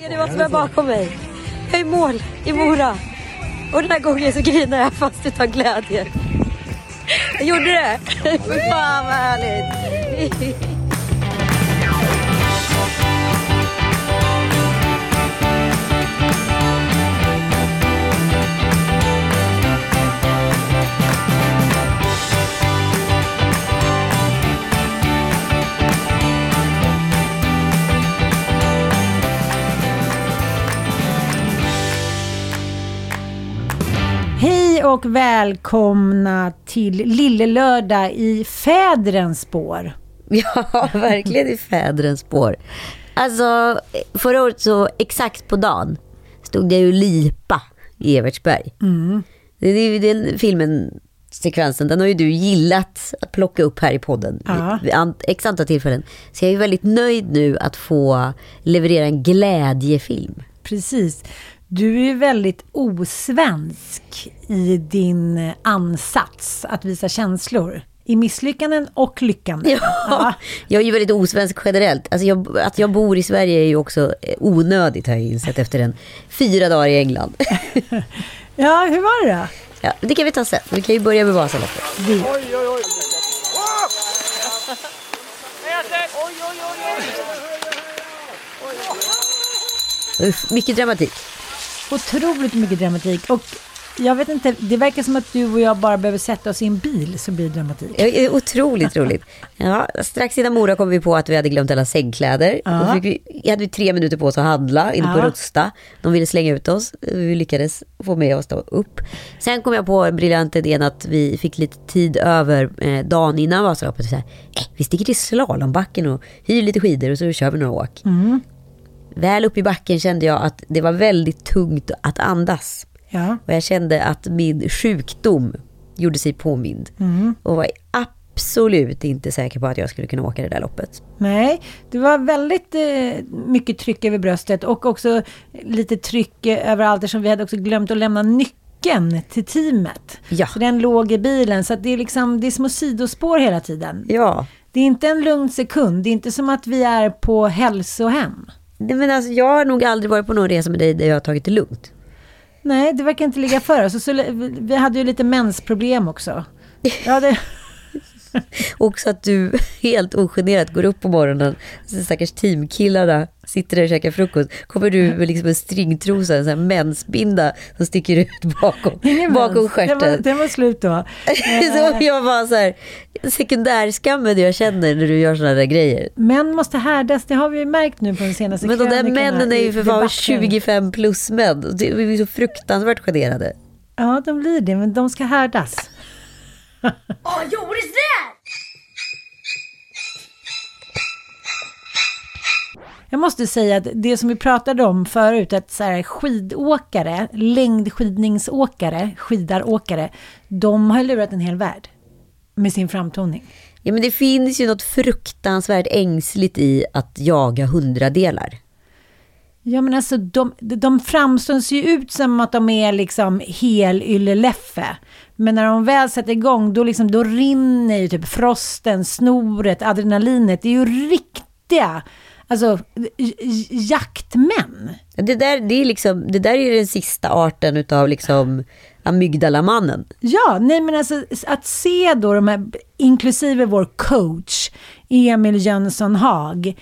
Ser ni vad som är bakom mig? Jag är i mål i Mora. Och den här gången så grinar jag fast utav glädje. Jag gjorde det. Fy fan vad härligt. Hej och välkomna till Lillelördag i fädrens spår. Ja, verkligen i fädrens spår. Alltså, förra året så exakt på dagen stod jag ju lipa i Evertsberg. Det är ju den filmen, sekvensen, den har ju du gillat att plocka upp här i podden. Ja. X antal tillfällen. Så jag är väldigt nöjd nu att få leverera en glädjefilm. Precis. Du är väldigt osvensk i din ansats att visa känslor. I misslyckanden och lyckanden. Ja, jag är ju väldigt osvensk generellt. Alltså jag, att jag bor i Sverige är ju också eh, onödigt har jag insett efter en fyra dagar i England. ja, hur var det då? Ja, det kan vi ta sen. Vi kan ju börja med Vasaloppet. Vi, Uff, mycket dramatik. Otroligt mycket dramatik. Och jag vet inte, det verkar som att du och jag bara behöver sätta oss i en bil så blir det dramatik. Ja, det är Otroligt roligt. Ja, strax innan Mora kom vi på att vi hade glömt alla sängkläder. Ja. Fick vi, hade vi tre minuter på oss att handla inne på Ja. Rusta. De ville slänga ut oss. Vi lyckades få med oss då upp. Sen kom jag på en briljant idén att vi fick lite tid över eh, dagen innan Vasaloppet. Så här, eh, vi sticker till slalombacken och hyr lite skidor och så kör vi några åk. Väl upp i backen kände jag att det var väldigt tungt att andas. Ja. Och jag kände att min sjukdom gjorde sig påmind. Och var absolut inte säker på att jag skulle kunna åka det där loppet. Nej, det var väldigt eh, mycket tryck över bröstet och också lite tryck överallt eftersom vi hade också glömt att lämna nyckeln till teamet. Ja. Så den låg i bilen så det är liksom, det är små sidospår hela tiden. Ja. Det är inte en lugn sekund, det är inte som att vi är på hälsohem. Men alltså, jag har nog aldrig varit på någon resa med dig där jag har tagit det lugnt. Nej, det verkar inte ligga för oss. Så, vi- vi hade ju lite mensproblem också. Ja, det, Också att du helt ogenerat går upp på morgonen, så stackars teamkillarna sitter där och käkar frukost. Kommer du med liksom en stringtrosa, en sån här mensbinda som sticker ut bakom, ingen bakom mens. Den var, stjärten. den var slut då. Så jag var så här, sekundärskammen jag känner när du gör sådana där grejer. Män måste härdas, det har vi märkt nu på den senaste Men de där männen är ju för fan debatten. 25 plus män. Det är så fruktansvärt generade. Ja, de blir det, men de ska härdas. Jag måste säga att det som vi pratade om förut, att så här, skidåkare, längdskidningsåkare, skidaråkare, de har lurat en hel värld med sin framtoning. Ja, men det finns ju något fruktansvärt ängsligt i att jaga hundradelar. Ja men alltså de, de framstår ju ut som att de är liksom helylleleffe. Men när de väl sätter igång då, liksom, då rinner ju typ frosten, snoret, adrenalinet. Det är ju riktiga alltså, jaktmän. Det där, det är liksom, det där är den sista arten utav liksom amygdalamannen. Ja, nej men alltså att se då de här, inklusive vår coach Emil Jönsson Haag,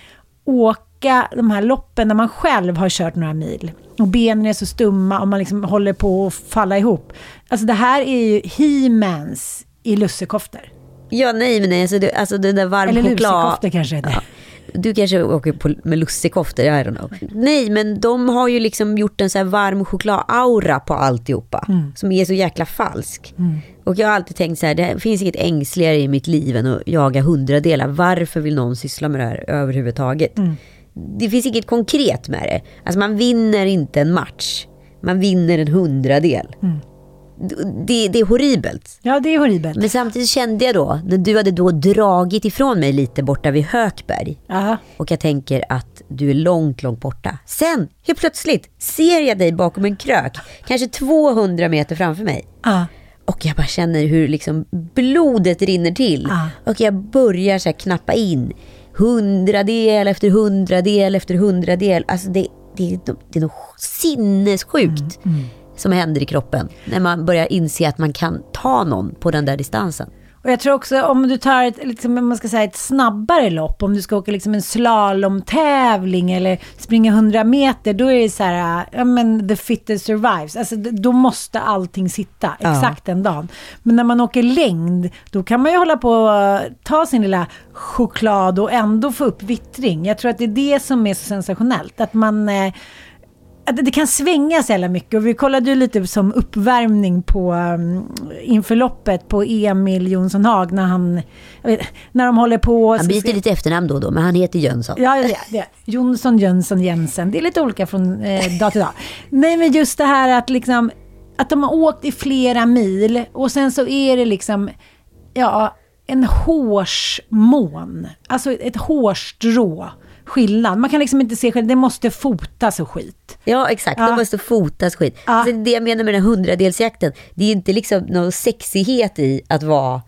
åka de här loppen när man själv har kört några mil och benen är så stumma och man liksom håller på att falla ihop. Alltså det här är ju he-mans i lussekoftor. Ja, nej, men nej, alltså, det, alltså den där varm Eller choklad. lusekoftor kanske det är. Du kanske åker på, med lussekoftor, I don't know. Nej, men de har ju liksom gjort en så här varm choklad-aura på alltihopa. Som är så jäkla falsk. Och jag har alltid tänkt så här, det finns inget ängsligare i mitt liv än att jaga hundradelar. Varför vill någon syssla med det här överhuvudtaget? Det finns inget konkret med det. Alltså man vinner inte en match. Man vinner en hundradel. Det, det är horribelt. Ja, det är horribelt. Men samtidigt kände jag då, när du hade då dragit ifrån mig lite borta vid Hökberg. Ja. Och jag tänker att du är långt, långt borta. Sen, helt plötsligt, ser jag dig bakom en krök. Kanske 200 meter framför mig. Ja. Och jag bara känner hur liksom blodet rinner till. Ja. Och jag börjar så knappa in. Hundradel efter hundradel efter hundradel. Alltså det, det, det är något sinnessjukt som händer i kroppen. När man börjar inse att man kan ta någon på den där distansen. Och jag tror också om du tar ett, liksom, om man ska säga ett snabbare lopp, om du ska åka liksom en slalomtävling eller springa 100 meter, då är det så här, ja men the fittest survives. Alltså då måste allting sitta Ja. exakt den dagen. Men när man åker längd, då kan man ju hålla på och ta sin lilla choklad och ändå få upp vittring. Jag tror att det är det som är så sensationellt, att man eh, det kan svänga så jävla mycket. Och vi kollade ju lite som uppvärmning på um, inför loppet på Emil Jonsson Haag när han, vet, när de håller på. Han byter lite efternamn då och då, men han heter Jönsson. Ja, det. är. Jonsson, Jönsson, Jensen. Det är lite olika från eh, dag till dag. Nej, men just det här att liksom, att de har åkt i flera mil och sen så är det liksom, ja, en hårsmån. Alltså ett hårstrå skillnad. Man kan liksom inte se själv, det måste fotas och skit. Ja, exakt. Ja. De måste fotas skit. Ja. Alltså, det jag menar med den här hundradelsjakten, det är inte liksom någon sexighet i att vara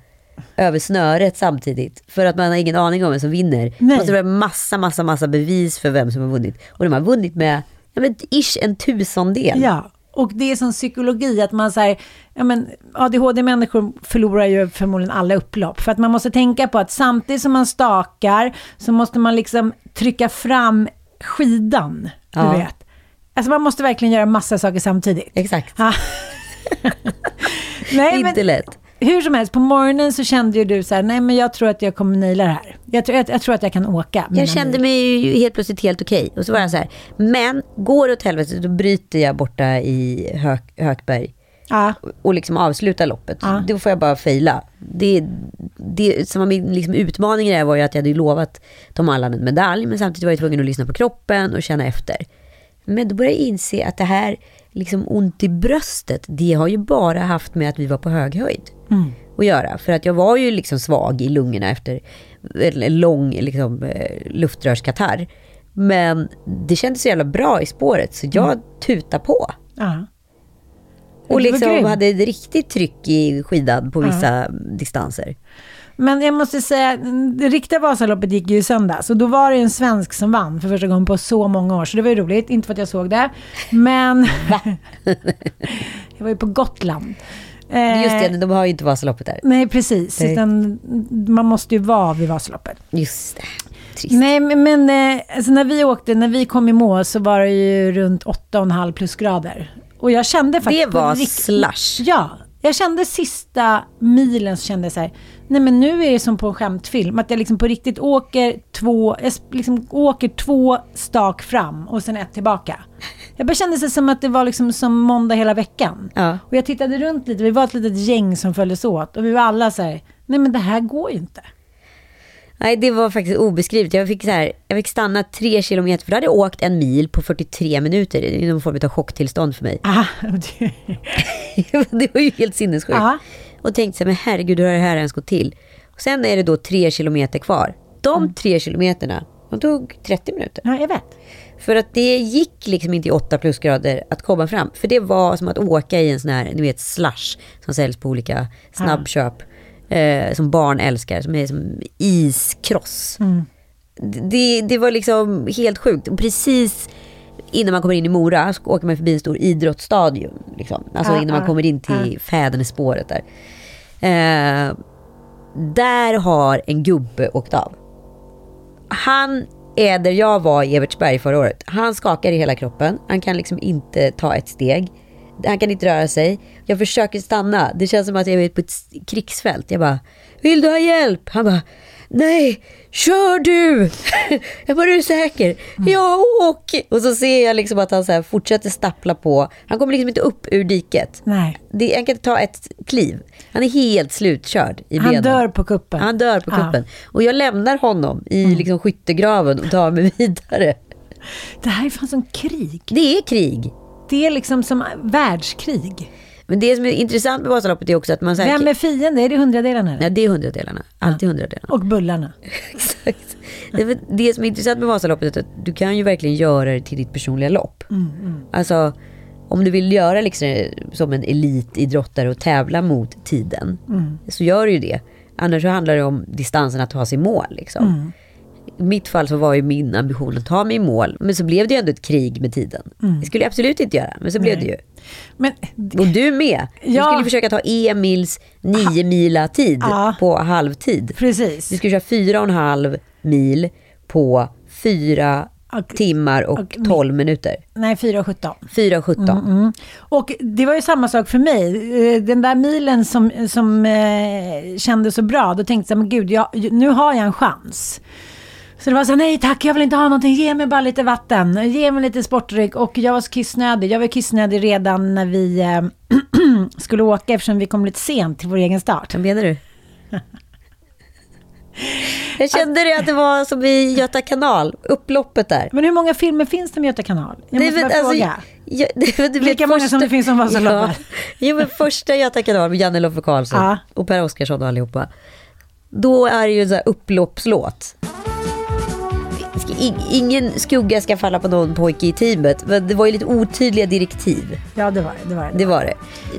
över snöret samtidigt. För att man har ingen aning om vem som vinner. Det Nej. måste vara massa, massa, massa bevis för vem som har vunnit. Och de har vunnit med, ja men ish en tusendel. Ja, och det är som psykologi att man säger, ja men ADHD-människor förlorar ju förmodligen alla upplopp. För att man måste tänka på att samtidigt som man stakar så måste man liksom trycka fram skidan, du Ja. vet. Alltså man måste verkligen göra massa saker samtidigt. Exakt. Ja. nej, inte men lätt. hur som helst, på morgonen så kände ju du så här, nej men jag tror att jag kommer naila det här. Jag tror, jag, jag tror att jag kan åka. Jag kände mil." mig ju helt plötsligt helt okej. Och så var jag så här, men går det åt helvete då bryter jag borta i Hök, Hökberg. Ja, och liksom avsluta loppet. Ja. Då får jag bara fejla. Det, det som var min liksom utmaning i det här var ju att jag hade lovat Tom Allan en medalj, men samtidigt var jag tvungen att lyssna på kroppen och känna efter. Men då började jag inse att det här liksom ont i bröstet, det har ju bara haft med att vi var på hög höjd att göra. För att jag var ju liksom svag i lungorna efter en lång liksom, eh, luftrörskatarr. Men det kändes så jävla bra i spåret, så jag tutade på. ja. Och liksom hade ett riktigt tryck i skidan på vissa distanser. Men jag måste säga, det riktiga Vasaloppet gick ju i söndags och då var det en svensk som vann för första gången på så många år. Så det var ju roligt, inte för att jag såg det. Men jag var ju på Gotland. Eh, Just det, de har ju inte Vasaloppet där. Nej, precis. Nej. Utan man måste ju vara vid Vasaloppet. Just det. Trist. Nej, men, eh, alltså när vi åkte, när vi kom i mål så var det ju runt 8,5 plusgrader. Och jag kände faktiskt... Det var rikt- slush. Ja, jag kände sista milen så kände jag så här, nej men nu är det som på en skämtfilm, att jag liksom på riktigt åker två, jag liksom åker två stak fram och sen ett tillbaka. Jag bara kände sig som att det var liksom som måndag hela veckan. Ja. Och jag tittade runt lite, vi var ett litet gäng som följdes åt och vi var alla så här, nej men det här går ju inte. Nej, det var faktiskt obeskrivligt. Jag fick, så här, jag fick stanna tre kilometer, för då hade jag åkt en mil på 43 minuter. Det är någon form av chocktillstånd för mig. Ah, det, det var ju helt sinnessjukt. Ja. Och tänkte så här, men herregud, hur har det här ens gått till? Och sen är det då tre kilometer kvar. De Mm. tre kilometerna, de tog 30 minuter. ja, jag vet. För att det gick liksom inte i 8 plusgrader att komma fram. För det var som att åka i en sån här, ni vet slush som säljs på olika snabbköp. Eh, som barn älskar, som är som iskross. Det, det var liksom helt sjukt. Och precis innan man kommer in i Mora så åker man förbi en stor idrottsstadion. Liksom. Alltså Ja, innan man ja, kommer in till Fädernespåret där. Eh, där har en gubbe åkt av. Han är där jag var i Evertsberg förra året. Han skakar i hela kroppen. Han kan liksom inte ta ett steg. Han kan inte röra sig. Jag försöker stanna. Det känns som att jag är på ett krigsfält. Jag bara, vill du ha hjälp? Han bara, nej, kör du! jag bara, är du säker? Ja, åk! Och så ser jag liksom att han så fortsätter stappla på. Han kommer liksom inte upp ur diket. Nej. Det, han kan inte ta ett kliv. Han är helt slutkörd i Han benen. dör på kuppen. Han dör på Ja. kuppen. Och jag lämnar honom i liksom skyttegraven och tar mig vidare. Det här är fan som krig. Det är krig. Det är liksom som världskrig. Men det som är intressant med Vasaloppet är också att man... Så här, Vem är fiende? Är det hundradelarna? Ja, det är hundradelarna. Alltid hundradelarna. Och bullarna. Exakt. Det, det som är intressant med Vasaloppet är att du kan ju verkligen göra det till ditt personliga lopp. Alltså, om du vill göra liksom som en elitidrottare och tävla mot tiden, så gör du ju det. Annars så handlar det om distansen att ta sig mål. Liksom. I mitt fall så var ju min ambition att ta mig i mål, men så blev det ju ändå ett krig med tiden. Det skulle jag absolut inte göra, men så blev det ju. Men Och du med. Du Ja. skulle försöka ta Emils nio mila tid Ja. på halvtid. precis. Du ska köra fyra och en halv mil på fyra Och- timmar och, och- 12 minuter. Nej, 4,17. 4.17. Mm. Och det var ju samma sak för mig. Eh, Den där milen som, som eh, kändes så bra, då tänkte jag, men gud, jag, nu har jag en chans. Så det var så nej tack, jag vill inte ha någonting, ge mig bara lite vatten, ge mig lite sportdryck. Och jag var så kissnödig. Jag var kissnödig redan när vi eh, skulle åka eftersom vi kom lite sent till vår egen start. Vad menar du? Jag kände det att det var som i Göta kanal, upploppet där. Men hur många filmer finns det med Göta kanal? Jag måste bara fråga. ja, det, det, du Lika många som det finns som Vasaloppet. Ja, jo, men första Göta kanal med Janne Loffe Karlsson Ja. och Per Oscarsson och allihopa. Då är det ju en sån här upploppslåt. Ingen skugga ska falla på någon pojke i teamet, men det var ju lite otydliga direktiv. Ja, det var det. det, var det. Det var det.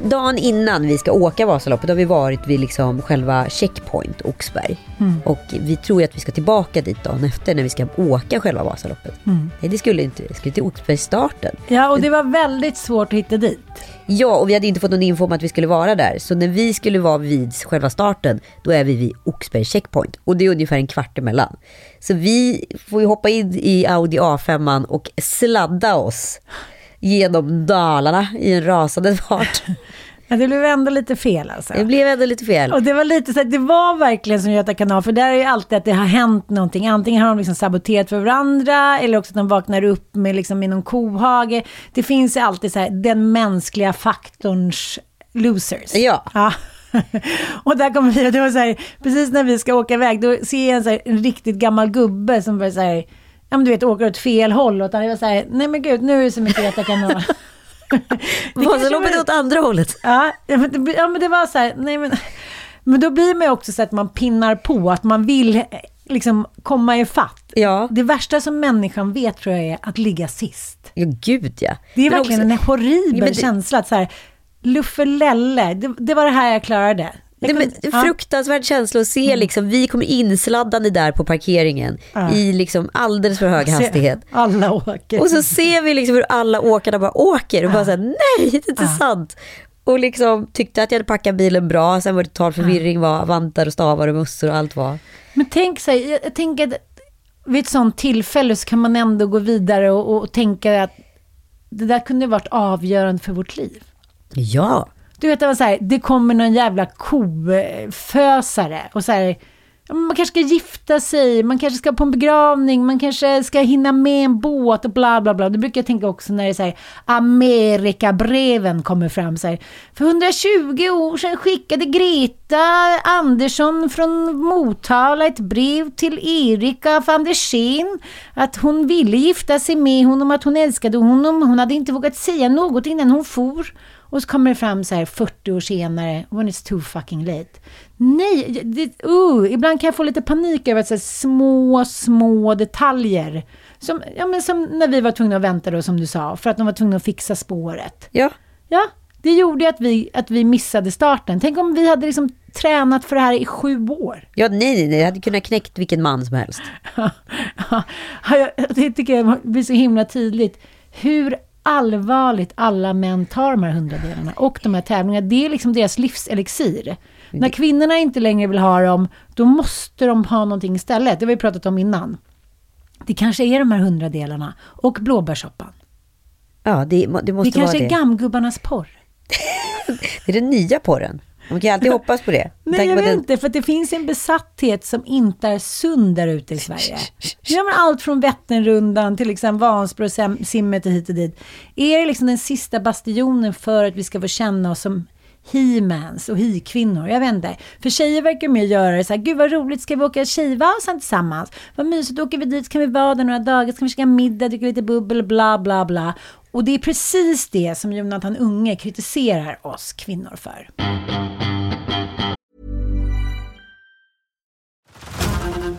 Dagen innan vi ska åka Vasaloppet har vi varit vid liksom själva checkpoint Oxberg. Och vi tror ju att vi ska tillbaka dit dagen efter när vi ska åka själva Vasaloppet. Nej, det skulle inte. Det skulle till Oxbergsstarten. Ja, och det var väldigt svårt att hitta dit. Ja, och vi hade inte fått någon info om att vi skulle vara där. Så när vi skulle vara vid själva starten, då är vi vid Oxberg checkpoint. Och det är ungefär en kvart emellan. Så vi får ju hoppa in i Audi A5 och sladda oss genom Dalarna i en rasande fart. Men det blev ändå lite fel alltså. Det blev ändå lite fel. Och det var lite så att det var verkligen som Göta kanal, för där är ju alltid att det har hänt någonting. Antingen har de liksom saboterat för varandra, eller också att de vaknar upp med liksom i någon kohage. Det finns ju alltid så här, den mänskliga faktorns losers. Ja. ja. och där kommer vi, och det var så här, precis när vi ska åka iväg, då ser jag en, så här, en riktigt gammal gubbe som bara så här, ja men du vet, åker åt fel håll. Och det var så här, nej men gud, nu är det så mycket Göta kanal. Vasaloppet är åt andra hållet. Ja, ja, men det, ja, men det var så här, nej men, men då blir man ju också så att man pinnar på, att man vill eh, liksom komma i fatt. Ja. Det värsta som människan vet tror jag är att ligga sist. Ja, gud ja. Det är Men verkligen också- en horribel Ja, det- känsla att så här, Luffelelle, det, det var det här jag klarade. Jag Nej, men, kunde- ja. fruktansvärd känsla att se liksom, vi kommer insladdande där på parkeringen Ja. i liksom alldeles för hög hastighet. Alla åker. Och så ser vi liksom hur alla åkarna bara åker och bara såhär, nej det är inte sant. Och liksom tyckte att jag hade packat bilen bra, sen var det total förvirring vad vantar och stavar och mössor och allt var. Men tänk sig, jag, jag tänker att vid ett sånt tillfälle så kan man ändå gå vidare och, och tänka att det där kunde varit avgörande för vårt liv. Ja, Du vet, det var så här, det kommer någon jävla kofösare och så här, man kanske ska gifta sig, man kanske ska på en begravning, man kanske ska hinna med en båt och bla bla bla. Det brukar jag tänka också när det är så här, Amerikabreven kommer fram så här. För 120 år sedan skickade Greta Andersson från Motala ett brev till Erika van der Steen att hon ville gifta sig med honom, att hon älskade honom. Hon hade inte vågat säga något innan hon for. Och så kommer det fram så här 40 år senare, when it's too fucking late. Nej, det, uh, ibland kan jag få lite panik över att så små, små detaljer. Som, ja, men som när vi var tvungna att vänta då, som du sa, för att de var tvungna att fixa spåret. ja. Ja, det gjorde att vi, att vi missade starten. Tänk om vi hade liksom tränat för det här i sju år. Ja, nej, nej, nej, jag hade kunnat knäckt vilken man som helst. Ja, jag- det tycker jag blir så himla tydligt. Hur allvarligt alla män tar de här hundradelarna och de här tävlingarna. Det är liksom deras livselixir. När kvinnorna inte längre vill ha dem, då måste de ha någonting istället. Det har vi pratat om innan. Det kanske är de här hundradelarna och blåbärssoppan. Ja, det, det Det måste vara kanske det. är gammgubbarnas porr. Det är den nya porren. Man kan ju alltid hoppas på det. Nej, jag vet den- inte, för att det finns en besatthet som inte är sund där ute i Sverige. Nu gör man allt från Vätternrundan till liksom Vansbro och simmet och hit och dit. Är det liksom den sista bastionen för att vi ska få känna oss som he-mans och he-kvinnor? Jag vet inte. För tjejer verkar mer göra det så här, gud vad roligt, ska vi åka tjejvasan tillsammans? Vad mysigt, då åker vi dit, kan vi vara där några dagar, så kan vi käka middag, dricka lite bubbel, bla bla bla. Och det är precis det som Jonathan Unge kritiserar oss kvinnor för.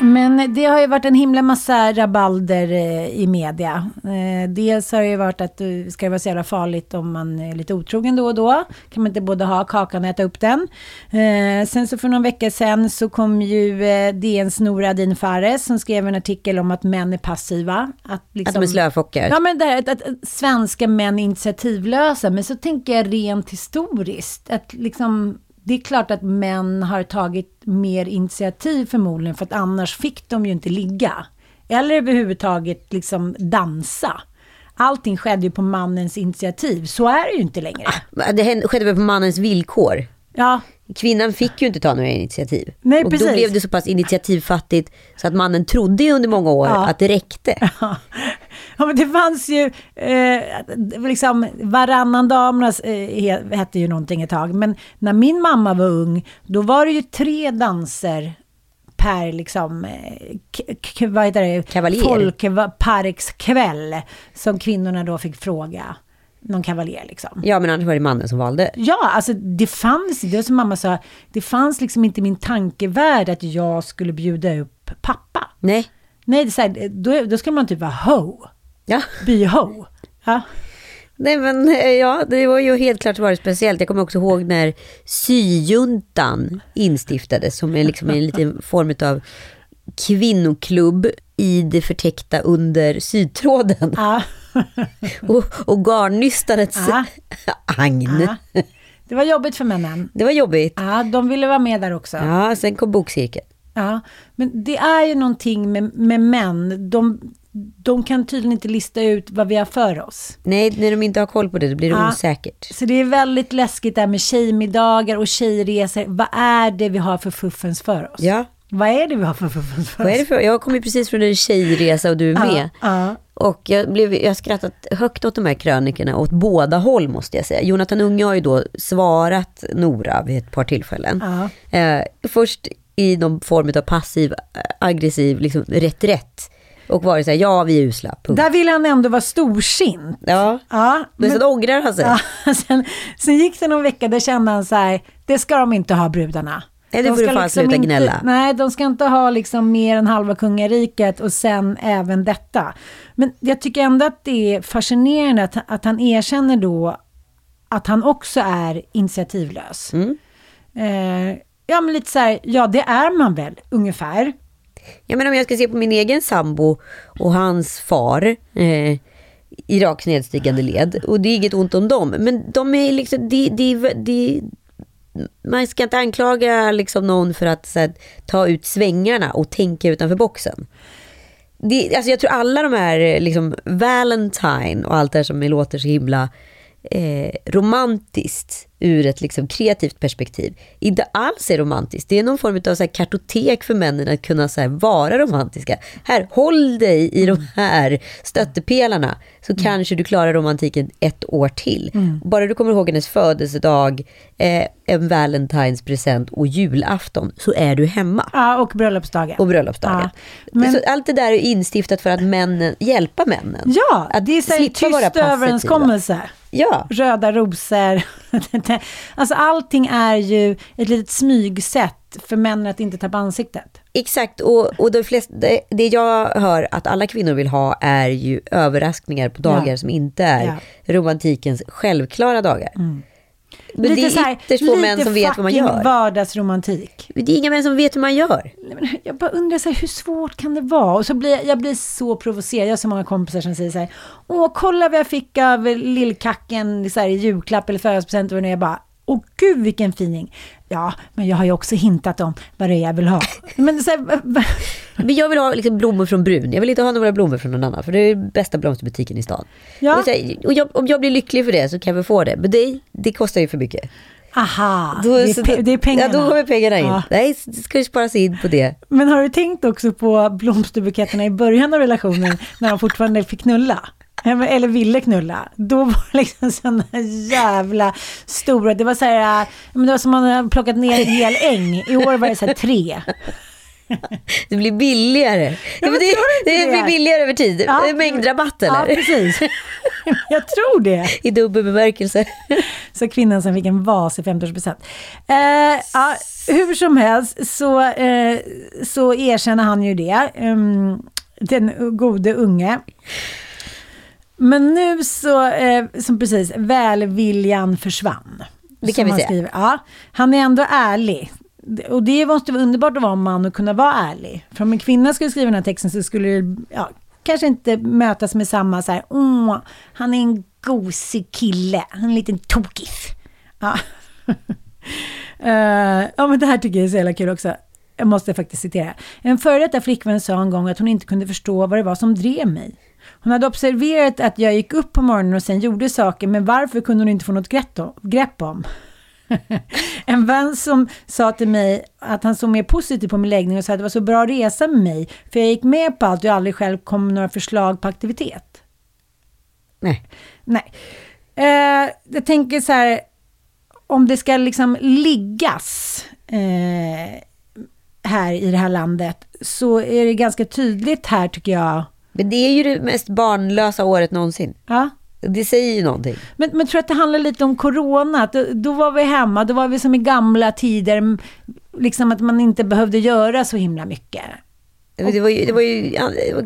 Men det har ju varit en himla massa rabalder eh, i media. Eh, dels har det ju varit att eh, ska det vara så jävla farligt om man är lite otrogen då och då. Kan man inte både ha kakan och äta upp den. Sen så för någon vecka sedan så kom ju DNs Noura Adin Fares som skrev en artikel om att män är passiva. Att, liksom, Att de är slöfockar. Ja men det här att, att svenska män är initiativlösa. Men så tänker jag rent historiskt. Att liksom det är klart att män har tagit mer initiativ förmodligen för att annars fick de ju inte ligga. Eller överhuvudtaget liksom dansa. Allting skedde ju på mannens initiativ. Så är det ju inte längre. Det hände- skedde väl på mannens villkor. Ja, Kvinnan fick ju inte ta några initiativ. Nej, och precis. då blev det så pass initiativfattigt så att mannen trodde under många år Ja. att det räckte. Ja, men det fanns ju, eh, liksom, varannan damernas eh, he- hette ju någonting ett tag. Men när min mamma var ung, då var det ju tre danser per liksom, eh, vad heter det? Kavaljer. Folkparkskväll som kvinnorna då fick fråga någon kavaljer liksom. Ja, men annars var det mannen som valde. Ja, alltså det fanns, det var som mamma sa, det fanns liksom inte i min tankevärld att jag skulle bjuda upp pappa. Nej. Nej, det är så här, då, då ska man typ vara ho. Ja. By-ho. Ja. Nej men eh, ja, det var ju helt klart varit speciellt. Jag kommer också ihåg när syjuntan instiftades som är liksom en liten form av kvinnoklubb i det förtäckta under sytråden. Ja. Och, och garnnystandets Ja. agn. Ja. Det var jobbigt för männen. Det var jobbigt. Ja, de ville vara med där också. Ja. Ja, sen kom bokcirkeln. Men det är ju någonting med, med män. De, de kan tydligen inte lista ut vad vi har för oss. Nej, när de inte har koll på det, då blir det Ja. osäkert. Så det är väldigt läskigt där med tjejmiddagar och tjejresor. Vad är det vi har för fuffens för oss? Ja. Vad är det vi har för fuffens för Vad är oss? det för? Jag kom ju precis från en tjejresa och du är med. Ja, Och jag, blev, jag har skrattat högt åt de här krönikorna åt båda håll måste jag säga. Jonathan Unge har ju då svarat Nora vid ett par tillfällen. Eh, först i någon form av passiv, eh, aggressiv liksom, reträtt. Och varit så här, ja vi är usla, punkt. Där vill han ändå vara storsint. Ja, Ja, men sen ångrar han sig. Ja, sen, sen gick det någon vecka, där kände han så här, det ska de inte ha brudarna. Nej, det De får du ska fan sluta inte, gnälla. Nej, de ska inte ha liksom mer än halva kungariket och sen även detta. Men jag tycker ändå att det är fascinerande att, att han erkänner då att han också är initiativlös. Mm. Eh, ja, men lite så här, ja det är man väl ungefär. Ja, men om jag ska se på min egen sambo och hans far eh, i rakt nedstigande led. Och det är inget ont om dem. Men de är liksom, de, de, de, man ska inte anklaga liksom någon för att här, ta ut svängarna och tänka utanför boxen. Det, alltså jag tror alla de här, liksom, Valentine och allt det här som låter så himla eh, romantiskt ur ett liksom kreativt perspektiv inte alls är romantiskt. Det är någon form av så här kartotek för männen att kunna så vara romantiska. Här, håll dig i de här stöttepelarna så kanske du klarar romantiken ett år till. Bara du kommer ihåg hennes födelsedag, eh, en Valentine's present och julafton så är du hemma. Ja, och bröllopsdagen. Och bröllopsdagen. Ja, men- Så allt det där är instiftat för att männen, hjälpa männen. Ja, det är så här slippa vara tyst överenskommelse. Ja, Röda rosor. alltså allting är ju ett litet smygsätt för män att inte tappa ansiktet. exakt. Och, och de flesta, det, det jag hör att alla kvinnor vill ha är ju överraskningar på dagar Ja. som inte är Ja. romantikens självklara dagar. Men det Lite så här, är ytterst få män lite som vet vad man gör. vardagsromantik. Det är inga män som vet hur man gör. Jag bara undrar så här, hur svårt kan det vara? Och så blir jag, jag blir så provocerad. Jag har så många kompisar som säger så här, åh kolla vad jag fick av lillkacken så här, i julklapp eller födelsedagspresent. Och jag bara, åh gud vilken fining. Ja, men jag har ju också hintat om vad det är jag vill ha. Men så här, Men jag vill ha liksom blommor från Brun. Jag vill inte ha några blommor från någon annan. För det är bästa blomsterbutiken i stan. Ja. Här, och jag, om jag blir lycklig för det så kan vi få det. Men det, det kostar ju för mycket. aha, Då- det, är pe- det är pengarna. Ja, då kommer pengarna in. Ja. Nej, det ska ju sparas in på det. Men har du tänkt också på blomsterbuketterna i början av relationen när de fortfarande fick knulla? Eller ville knulla. Då var det liksom sådana jävla stora, det var så här, men det var som om man hade plockat ner en hel äng. I år var det så här tre. Det blir billigare. Ja, det, det, blir billigare över tid. Ja. Mängdrabatt Ja, eller? precis. Jag tror det. I dubbel bemärkelse. Så kvinnan som fick en vas i 50-årspresent. Eh, ja, hur som helst så, eh, så erkänner han ju det. Um, den gode unge. Men nu så, eh, som precis, välviljan försvann. Det kan vi säga. Skriver. Ja, han är ändå ärlig. Och det måste vara underbart att vara man och kunna vara ärlig. För om en kvinna skulle skriva den här texten så skulle det ja, kanske inte mötas med samma så här, åh, han är en gosig kille, han är en liten tokis. Ja. Eh, ja, men det här tycker jag är så jävla kul också. Jag måste faktiskt citera. En före detta flickvän sa en gång att hon inte kunde förstå vad det var som drev mig. Hon hade observerat att jag gick upp på morgonen och sen gjorde saker, men varför kunde hon inte få något grepp om? En vän som sa till mig att han såg mer positivt på min läggning och sa att det var så bra resa med mig, för jag gick med på allt och jag aldrig själv kom med några förslag på aktivitet. Nej. Nej. Eh, jag tänker så här, om det ska liksom liggas eh, här i det här landet så är det ganska tydligt här tycker jag. Men det är ju det mest barnlösa året någonsin. Ja. Det säger ju någonting. Men, men tror att det handlar lite om corona? Då, då var vi hemma, då var vi som i gamla tider, liksom att man inte behövde göra så himla mycket. Det var ju, det var ju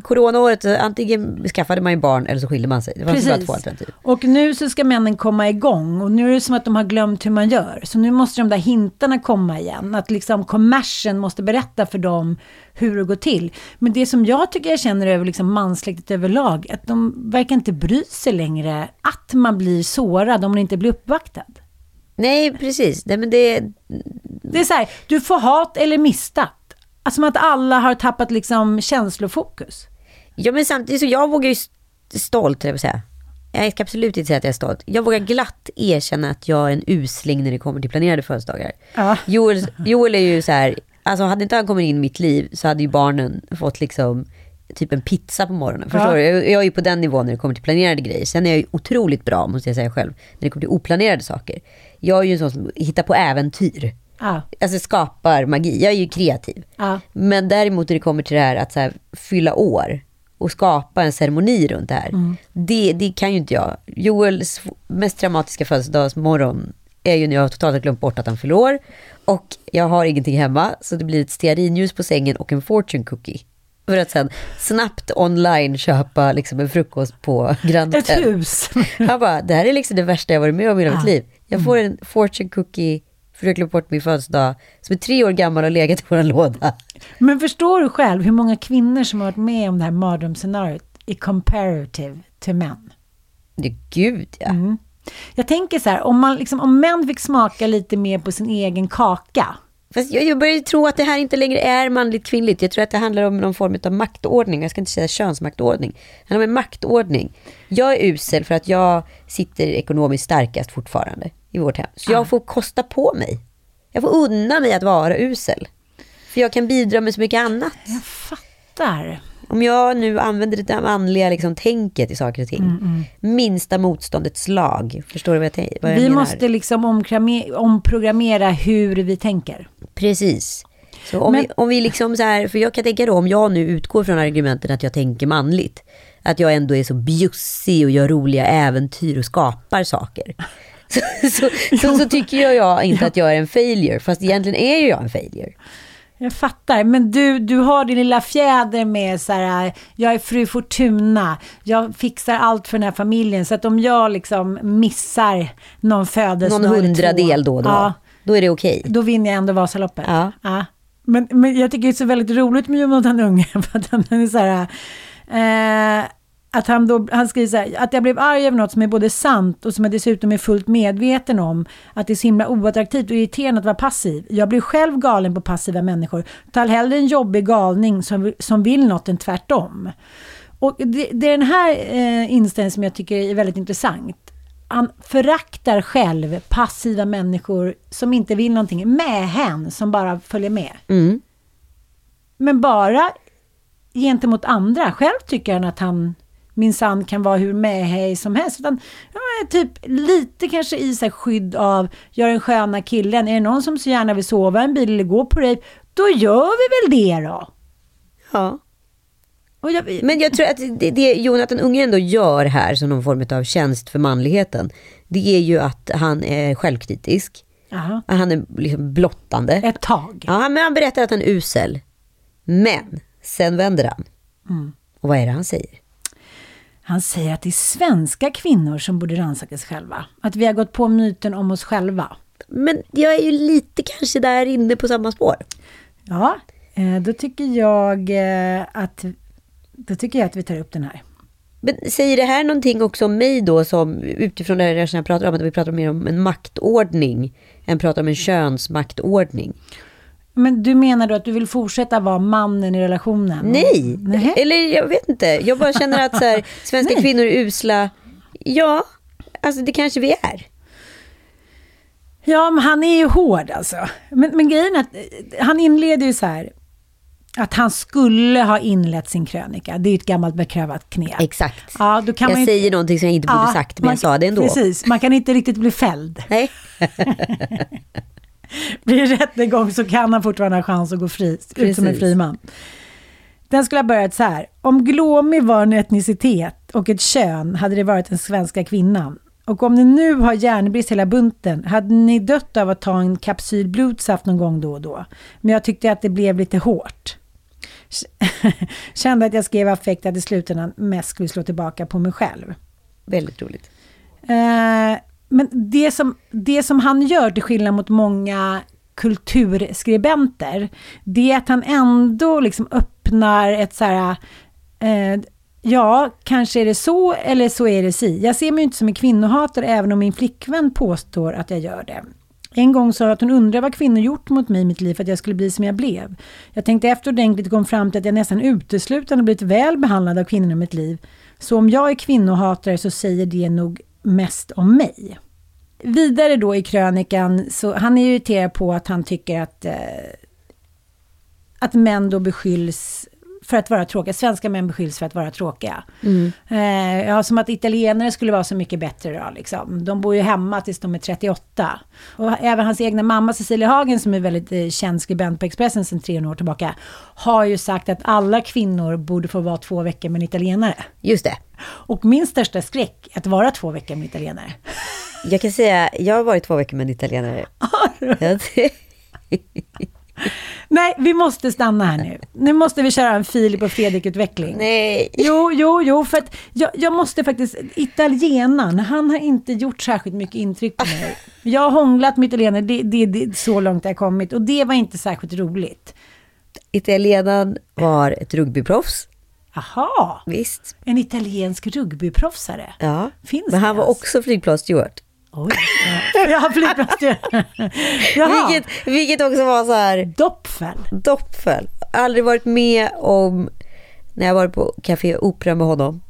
coronaåret, antingen skaffade man ju barn eller så skilde man sig. Det fanns bara två alternativ. Och nu så ska männen komma igång och nu är det som att de har glömt hur man gör. Så nu måste de där hintarna komma igen. Att liksom kommersen måste berätta för dem hur det går till. Men det som jag tycker jag känner över liksom mansläktet överlag, att de verkar inte bry sig längre att man blir sårad om man inte blir uppvaktad. Nej, precis. Nej, men det, Det är så här, du får hat eller mistat. Alltså som att alla har tappat liksom känslofokus. ja, men samtidigt så jag vågar ju st- stolt, jag säga. Jag ska absolut inte säga att jag är stolt. Jag vågar glatt erkänna att jag är en usling när det kommer till planerade födelsedagar. Ja. Joel, Joel är ju så här, alltså hade inte han kommit in i mitt liv så hade ju barnen fått liksom typ en pizza på morgonen. Förstår Ja. du? Jag, jag är ju på den nivån när det kommer till planerade grejer. Sen är jag ju otroligt bra, måste jag säga själv, när det kommer till oplanerade saker. Jag är ju en sån som hittar på äventyr. Ja. Alltså skapar magi. Jag är ju kreativ. Ja. Men däremot när det kommer till det här att så här, fylla år och skapa en ceremoni runt det här. Mm. Det, det kan ju inte jag. Joels mest dramatiska födelsedagsmorgon är ju när jag totalt har glömt bort att han fyller år. Och jag har ingenting hemma, så det blir ett stearinljus på sängen och en fortune cookie. För att sen snabbt online köpa liksom en frukost på Grand Ett hus. Han bara, det här är liksom det värsta jag varit med om i hela mitt liv. Jag får en fortune cookie för jag glömt bort min födelsedag, som är tre år gammal och legat i vår låda. Men förstår du själv hur många kvinnor som har varit med om det här mardrömsscenariot i comparative till män? Det, gud ja. Mm. Jag tänker så här, om, man liksom, om män fick smaka lite mer på sin egen kaka. Fast jag, jag börjar tro att det här inte längre är manligt kvinnligt. Jag tror att det handlar om någon form av maktordning. Jag ska inte säga könsmaktordning. Det handlar om en maktordning. Jag är usel för att jag sitter ekonomiskt starkast fortfarande. I vårt hem. Så jag får kosta på mig. Jag får unna mig att vara usel. För jag kan bidra med så mycket annat. Jag fattar. Om jag nu använder det manliga liksom, tänket i saker och ting. Mm, Minsta motståndets lag. Förstår du vad jag, vad jag Vi menar? måste liksom omprogrammera hur vi tänker. Precis. Så om, Men- vi, om vi liksom så här, för jag kan tänka då om jag nu utgår från argumenten att jag tänker manligt. Att jag ändå är så bjussig och gör roliga äventyr och skapar saker. Så, så, så, så tycker jag, jag inte att jag är en failure, fast egentligen är ju jag en failure. Jag fattar, men du, du har din lilla fjäder med så här, jag är fru Fortuna, jag fixar allt för den här familjen, så att om jag liksom missar någon födelsedag Någon hundradel då och då. Ja, Då är det okej. då vinner jag ändå Vasaloppet. Ja. Men, men jag tycker det är så väldigt roligt med Jonathan Unge, för att han är så här, eh, att han, då, han skriver så här, att jag blev arg över något som är både sant och som jag dessutom är fullt medveten om, att det är så himla oattraktivt och irriterande att vara passiv. Jag blir själv galen på passiva människor, tar hellre en jobbig galning som, som vill något än tvärtom. Och det, det är den här eh, inställningen som jag tycker är väldigt intressant. Han föraktar själv passiva människor som inte vill någonting med hen som bara följer med. Mm. Men bara gentemot andra. Själv tycker han att han minsann kan vara hur medhej som helst. Utan, ja, typ lite kanske i sig skydd av, gör den sköna killen. Är det någon som så gärna vill sova i en bil eller gå på rave, då gör vi väl det då. Ja. Jag, Men jag tror att det, det Jonathan Unge ändå gör här som någon form av tjänst för manligheten. Det är ju att han är självkritisk. Jaha. Han är liksom blottande. Ett tag. Ja, men han berättar att han är usel. Men sen vänder han. Mm. Och vad är det han säger? Han säger att det är svenska kvinnor som borde rannsaka sig själva. Att vi har gått på myten om oss själva. Men jag är ju lite kanske där inne på samma spår. Ja, eh, då tycker jag eh, att då tycker jag att vi tar upp den här. Men säger det här någonting också om mig då som utifrån det här jag pratar om, att vi pratar mer om en maktordning än pratar om en könsmaktordning? Men du menar då att du vill fortsätta vara mannen i relationen? Nej, Nej. eller jag vet inte. Jag bara känner att så här, svenska kvinnor är usla. Ja, alltså det kanske vi är. Ja, men han är ju hård alltså. Men, men grejen är att eh, han inleder ju så här. Att han skulle ha inlett sin krönika. Det är ju ett gammalt beprövat knep. Exakt. Ja, då kan jag man säger någonting som jag inte borde Ja, sagt, men man- jag sa det ändå. Precis, man kan inte riktigt bli fälld. Nej. Blir det rättegång så kan han fortfarande ha chans att gå fri, ut som en fri man. Den skulle ha börjat så här. Om glåmig var en etnicitet och ett kön hade det varit den svenska kvinnan. Och om ni nu har järnbrist hela bunten, hade ni dött av att ta en kapsyl blodsaft någon gång då och då. Men jag tyckte att det blev lite hårt. Kände att jag skrev affekt att i slutändan mest skulle slå tillbaka på mig själv. Väldigt roligt. Eh, men det som, det som han gör, till skillnad mot många kulturskribenter, det är att han ändå liksom öppnar ett så här... Eh, ja, kanske är det så eller så är det si. Jag ser mig inte som en kvinnohatare även om min flickvän påstår att jag gör det. En gång sa jag att hon undrar vad kvinnor gjort mot mig i mitt liv för att jag skulle bli som jag blev. Jag tänkte efter ordentligt och kom fram till att jag nästan uteslutande blivit väl behandlad av kvinnorna i mitt liv. Så om jag är kvinnohatare så säger det nog mest om mig. Vidare då i krönikan, så han är irriterad på att han tycker att, eh, att män då beskylls för att vara tråkiga. Svenska män beskylls för att vara tråkiga. Eh, ja, som att italienare skulle vara så mycket bättre då. Liksom. De bor ju hemma tills de är 38. Och även hans egna mamma Cecilia Hagen, som är väldigt eh, känd skribent på Expressen sedan 300 år tillbaka, har ju sagt att alla kvinnor borde få vara två veckor med en italienare. Just det. Och min största skräck är att vara två veckor med italienare. Jag kan säga, jag har varit två veckor med en italienare. Ja, det- Nej, vi måste stanna här nu. Nu måste vi köra en Filip och Fredrik-utveckling. Nej. Jo, jo, jo, för att jag, jag måste faktiskt, italienaren, han har inte gjort särskilt mycket intryck på mig. Jag har hånglat med italienare, det, det, det, så långt jag har kommit och det var inte särskilt roligt. Italienaren var ett rugbyproffs. Jaha, Visst. en italiensk rugbyproffsare. Ja. Finns Men han det var också flygplanssteward. Oj, ja. jag har flygplats. Jaha, Vilket, vilket också var så här Doppfel. doppfel. Aldrig varit med om, när jag var på Café Opera med honom,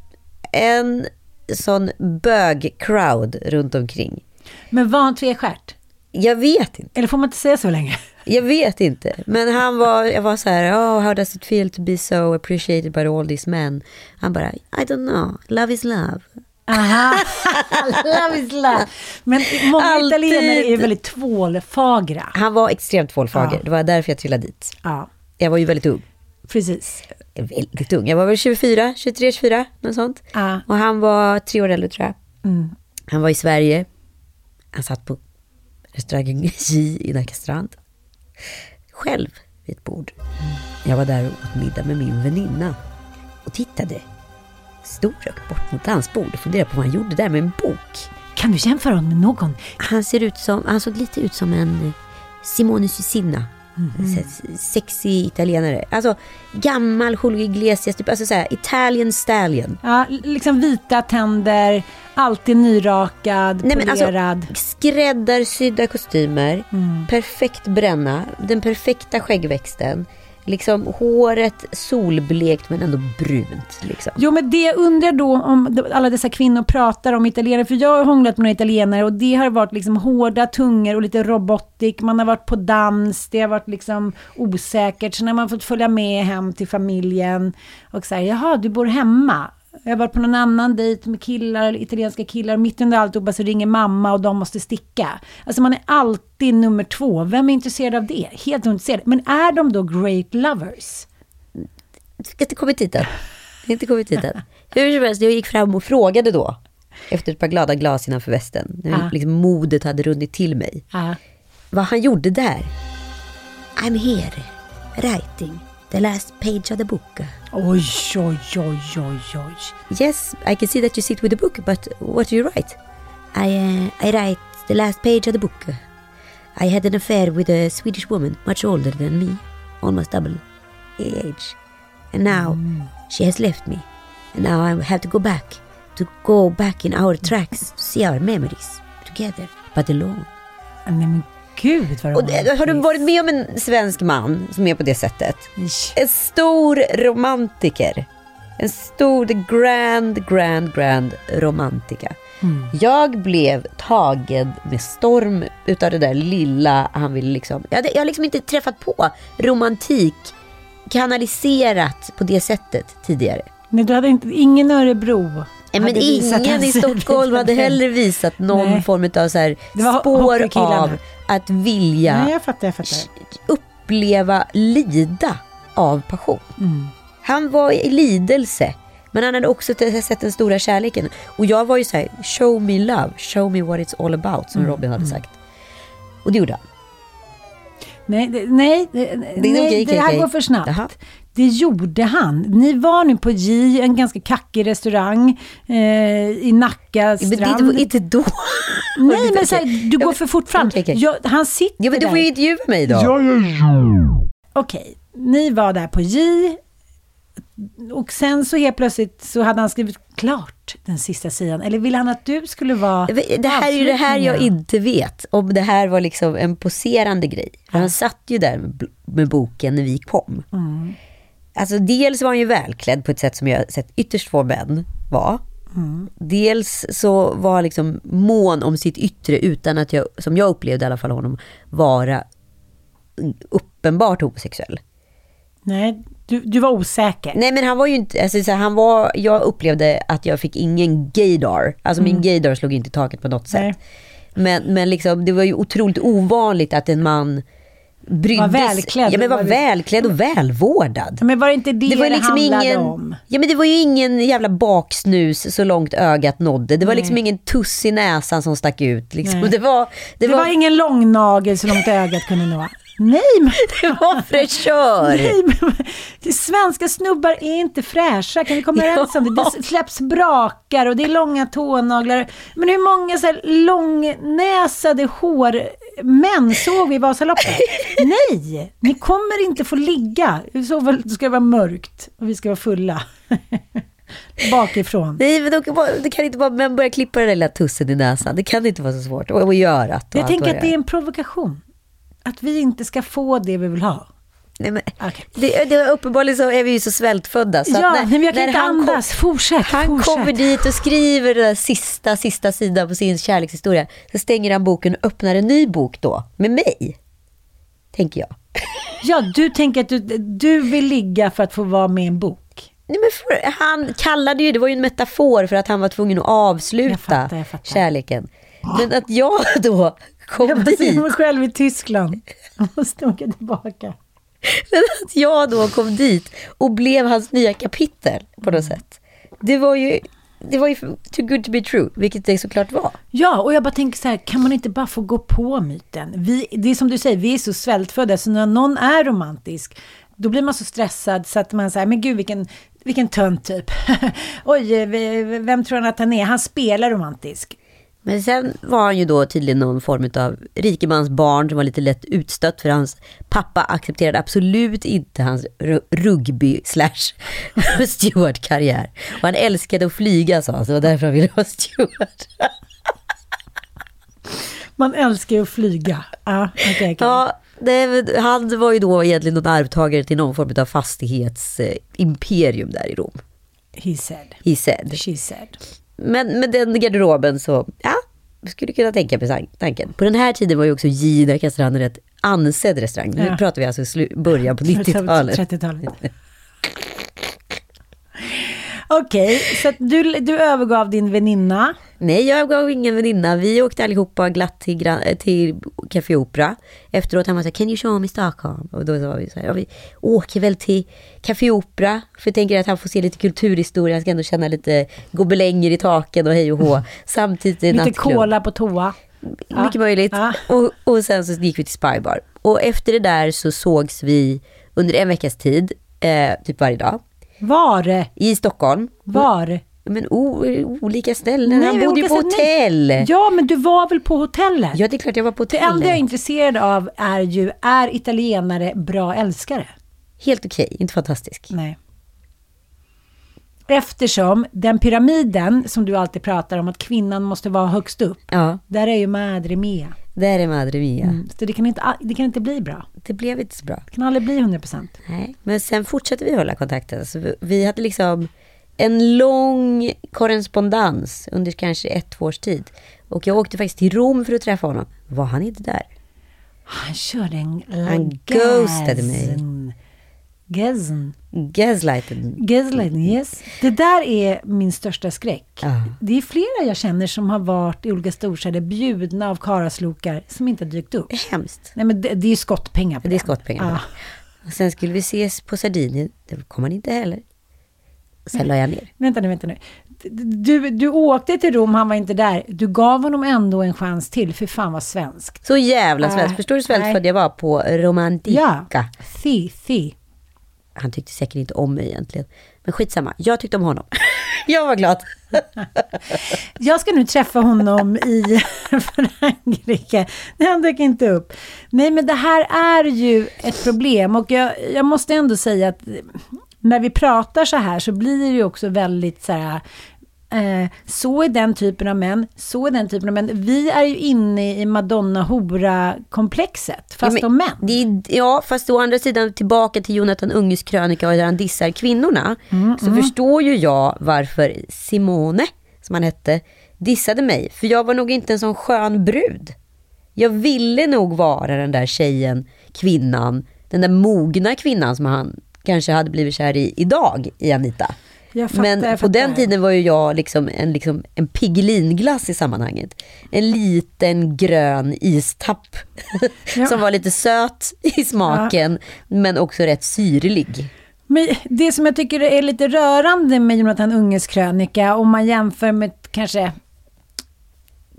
en sån bög-crowd runt omkring. Men var han tvestjärt? Jag vet inte. Eller får man inte säga så länge? Jag vet inte. Men han var, jag var så här, oh, how does it feel to be so appreciated by all these men? Han bara, I don't know, love is love. Aha, love is love. Men många Alltid. italienare är väldigt tvålfagra. Han var extremt tvålfager. Ja. Det var därför jag trillade dit. Ja, Jag var ju väldigt ung. precis. Väldigt ung. Jag var väl 24, 23, 24, något sånt. Ja. Och han var tre år äldre tror jag. Mm. Han var i Sverige. Han satt på restaurangen J i Nacka strand. Själv vid ett bord. Jag var där och åt middag med min väninna. Och tittade storögt bort mot hans bord och funderade på vad han gjorde där med en bok. Kan du jämföra honom med någon? Han ser ut som, han såg lite ut som en eh, Simone Susinna. Här Sexig italienare. Alltså gammal Julio Iglesias, typ, alltså såhär Italian stallion. Ja, liksom vita tänder, alltid nyrakad, Nej, alltså, polerad. skräddarsydda kostymer, perfekt bränna, den perfekta skäggväxten. Liksom håret solblekt men ändå brunt. Liksom. Jo, men det jag undrar då om alla dessa kvinnor pratar om italienare, för jag har hånglat med några italienare och det har varit liksom hårda tungor och lite robotic, man har varit på dans, det har varit liksom osäkert, sen har man fått följa med hem till familjen och säga, jaha, du bor hemma. Jag har varit på någon annan dejt med killar, italienska killar, och mitt under alltihopa så ringer mamma och de måste sticka. Alltså man är alltid nummer två. Vem är intresserad av det? Helt ointresserad. Men är de då great lovers? Jag har inte kommit dit än. Jag har inte kommit dit än. Hur som helst, jag gick fram och frågade då. Efter ett par glada glas innanför västen. När Ja. liksom modet hade runnit till mig. Ja. Vad han gjorde där. I'm here, writing the last page of the book. Oj, oj, oj, oj, oj. Yes, I can see that you sit with the book, but what do you write? I, uh, I write the last page of the book. I had an affair with a Swedish woman, much older than me, almost double age. And now she has left me. And now I have to go back, to go back in our tracks, to see our memories together, but alone. Nej men gud vad Och det, har du varit med om en svensk man som är på det sättet? En stor romantiker. En stor, grand, grand, grand romantiker. Jag blev tagen med storm utav det där lilla han ville liksom. Jag, hade, jag har liksom inte träffat på romantik kanaliserat på det sättet tidigare. Nej, du hade inte, ingen Örebro. Nej, men ingen en i Stockholm hade heller visat någon Nej. form av så här spår av att vilja Nej, jag fattar, jag fattar. uppleva lida av passion. Mm. Han var i lidelse. Men han hade också sett den stora kärleken. Och jag var ju så här, show me love, show me what it's all about, Mm. som Robin hade sagt. Och det gjorde han. Nej, det, nej, det, nej, det här går för snabbt. Jaha. Det gjorde han. Ni var nu på J, en ganska kackig restaurang eh, i Nacka Men det strand. var inte då. Nej, men så här, du Ja, går för fort fram. okej, okej. Jag, han sitter Ja, men du får ju där. intervjua mig då. Okej, ni var där på J. Och sen så helt plötsligt så hade han skrivit klart den sista sidan. Eller ville han att du skulle vara Det här är ju det här jag inte vet. Om det här var liksom en poserande grej. För han satt ju där med boken när vi kom. Mm. Alltså dels var han ju välklädd på ett sätt som jag sett ytterst få män vara. Mm. Dels så var han liksom mån om sitt yttre utan att jag, som jag upplevde i alla fall honom, vara uppenbart homosexuell. Nej, du, du var osäker. Nej men han var ju inte, alltså, så här, han var, jag upplevde att jag fick ingen gaydar. Alltså min gaydar slog inte i taket på något sätt. Mm. Men, men liksom, det var ju otroligt ovanligt att en man brydde Var välklädd. Ja men var Var det- välklädd och välvårdad. Men var det inte det det, var liksom handlade ingen, om? ja men det var ju ingen jävla baksnus så långt ögat nådde. Det var Nej. liksom ingen tuss i näsan som stack ut. Liksom. Det var, det Det var, var, ingen lång nagel så långt ögat kunde nå. Nej, men, det var fräschör. nej, men det- svenska snubbar är inte fräscha. Kan vi komma överens om det? Det släpps brakar och det är långa tånaglar. Men hur många så här långnäsade hårmän såg vi i Vasaloppet? Nej, ni kommer inte få ligga. I så ska det vara mörkt och vi ska vara fulla. Bakifrån. Nej, men det kan inte vara men börja klippa den där lilla tussen i näsan. Det kan inte vara så svårt. Och, och göra Jag tänker att det är en provokation. Att vi inte ska få det vi vill ha. Nej, men, Okej. det, det, uppenbarligen så är vi ju så svältfödda. Så Ja, nej, men jag kan när inte han kom- andas. Fortsätt, Han fortsätt. kommer dit och skriver den där sista, sista sidan på sin kärlekshistoria. Så stänger han boken och öppnar en ny bok då, med mig. Tänker jag. Ja, du tänker att du, du vill ligga för att få vara med i en bok. Nej, men för, han kallade ju, det var ju en metafor för att han var tvungen att avsluta Jag fattar, jag fattar. kärleken. Men att jag då kom Jag dit, var själv i Tyskland. Jag måste åka tillbaka. men att jag då kom dit och blev hans nya kapitel på något sätt. Det var ju, det var ju too good to be true, vilket det såklart var. Ja, och jag bara tänker så här, kan man inte bara få gå på myten? Vi, det är som du säger, vi är så svältfödda, så när någon är romantisk, då blir man så stressad så att man säger, men gud vilken, vilken tönt typ. Oj, eh, vem tror han att han är? Han spelar romantisk. Men sen var han ju då tydligen någon form av rikemans barn som var lite lätt utstött för hans pappa accepterade absolut inte hans ru- rugby slash stewardkarriär. Och han älskade att flyga sa han, så det var därför han ville vara steward. Man älskar ju att flyga. Ja, okej, okej. Ja, det, han var ju då egentligen någon arvtagare till någon form av fastighetsimperium där i Rom. He said. He said. She said. Men med den garderoben så, ja, skulle kunna tänka på san- tanken. På den här tiden var ju också Gina Kastrand en rätt ansedd restaurang. Nu Ja. pratar vi alltså slu- början på 90-talet. 30-talet. Okej, så att du, du övergav din väninna. Nej, jag gav ingen väninna. Vi åkte allihopa glatt till, eh, till Café Opera. Efteråt han var så här, can you show me Stockholm? Och då sa vi så här, ja, vi åker väl till Café Opera. För jag tänker att han får se lite kulturhistoria. Han ska ändå känna lite gobelänger i taken och hej och hå. Samtidigt är det Lite cola på toa. Ja. Mycket möjligt. Ja. Och, och sen så gick vi till Spybar. Och efter det där så sågs vi under en veckas tid, eh, typ varje dag, Var? i Stockholm. Var? Men o, olika ställen. Nej, Han bodde ju på ställen. hotell. Ja, men du var väl på hotellet? Ja, det är klart jag var på Det hotell. enda jag är intresserad av är ju, är italienare bra älskare? Helt okej, inte fantastisk. Nej. Eftersom den pyramiden som du alltid pratar om att kvinnan måste vara högst upp. Ja, Där är ju Madre Mia. där är Madre Mia. Mm. Så det kan, inte, det kan inte bli bra. Det blev inte så bra. Det kan aldrig bli 100%. Nej. Men sen fortsatte vi hålla kontakten. Så vi, vi hade liksom en lång korrespondens under kanske ett, två års tid. Och jag åkte faktiskt till Rom för att träffa honom. Var han inte där? Han körde en... Han ghostade mig. Gazn. Gaslighten. Gaslighting, yes. Det där är min största skräck. Ja. Det är flera jag känner som har varit i olika storstäder bjudna av karaslokar som inte har dykt upp. Det är hemskt. Nej men det, det är skottpengar på Det är den. skottpengar. Ja. Och sen skulle vi ses på Sardinien. Det kom han inte heller. Sen la jag ner. Vänta nu, vänta nu. Du, du åkte till Rom, han var inte där. Du gav honom ändå en chans till, för fan vad svenskt. Så jävla Nej. svensk. Förstår du hur svältfödd jag var på romantika? Ja, fy, fy. Han tyckte säkert inte om mig egentligen. Men skitsamma, jag tyckte om honom. jag var glad. Jag ska nu träffa honom i Frankrike. Nej, han dök inte upp. Nej, men det här är ju ett problem. Och jag, jag måste ändå säga att när vi pratar så här så blir det ju också väldigt så här... Eh, så är den typen av män, så är den typen av män. Vi är ju inne i Madonna-hora-komplexet, fast ja, om män. Är, ja, fast å andra sidan tillbaka till Jonathan Unges krönika där han dissar kvinnorna. Mm, så förstår ju jag varför Simone, som han hette, dissade mig. För jag var nog inte en sån skön brud. Jag ville nog vara den där tjejen, kvinnan, den där mogna kvinnan som han kanske hade blivit kär i idag, i Anita. Fattar, Men på den tiden var ju jag liksom en, liksom en pigelinglass i sammanhanget. En liten grön istapp. Ja. som var lite söt i smaken, men också rätt syrlig. Men det som jag tycker är lite rörande med Jonathan Unges krönika, om man jämför med kanske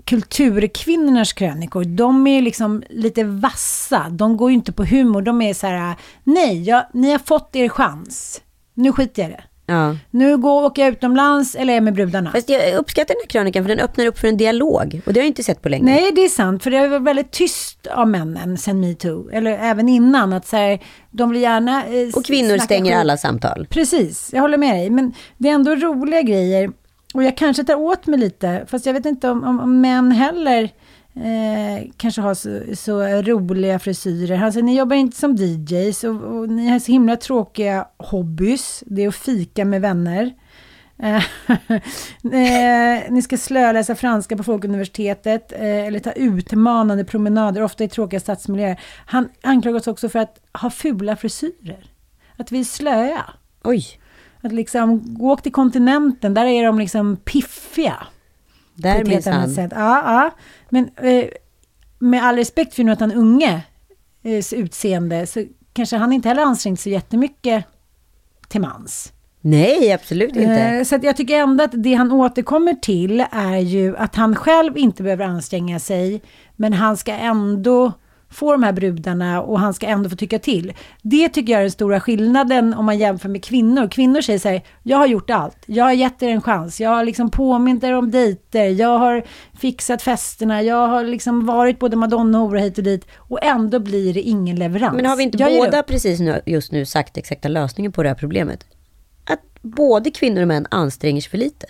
kulturkvinnornas krönikor, de är liksom lite vassa. De går ju inte på humor. De är så här, nej, jag, ni har fått er chans. Nu skiter jag i det. Ja. Nu går, åker jag utomlands eller är med brudarna. Fast jag uppskattar den här krönikan för den öppnar upp för en dialog. Och det har jag inte sett på länge. Nej, det är sant. För det har varit väldigt tyst av männen sen metoo. Eller även innan. Att så här, de vill gärna... Eh, Och kvinnor stänger skit. alla samtal. Precis, jag håller med dig. Men det är ändå roliga grejer. Och jag kanske tar åt mig lite, fast jag vet inte om, om, om män heller Eh, kanske har så, så roliga frisyrer. Han säger, ni jobbar inte som DJs och, och ni har så himla tråkiga hobbys. Det är att fika med vänner. Eh, eh, ni ska slöläsa franska på Folkuniversitetet eh, eller ta utmanande promenader, ofta i tråkiga stadsmiljöer. Han anklagas också för att ha fula frisyrer. Att vi är slöa. Oj. Att liksom, gå till kontinenten, där är de liksom piffiga. Där minsann. Ja, ja. Men eh, med all respekt för Jonathan Unge eh, utseende så kanske han inte heller ansträngt sig jättemycket till mans. Nej, absolut inte. Eh, Så att jag tycker ändå att det han återkommer till är ju att han själv inte behöver anstränga sig, men han ska ändå få de här brudarna och han ska ändå få tycka till. Det tycker jag är den stora skillnaden om man jämför med kvinnor. Kvinnor säger så här, jag har gjort allt, jag har gett er en chans, jag har liksom påmint er om dejter, jag har fixat festerna, jag har liksom varit både madonna och hora hit och dit och ändå blir det ingen leverans. Men har vi inte Jag båda precis nu, just nu sagt exakta lösningen på det här problemet? Att både kvinnor och män anstränger sig för lite.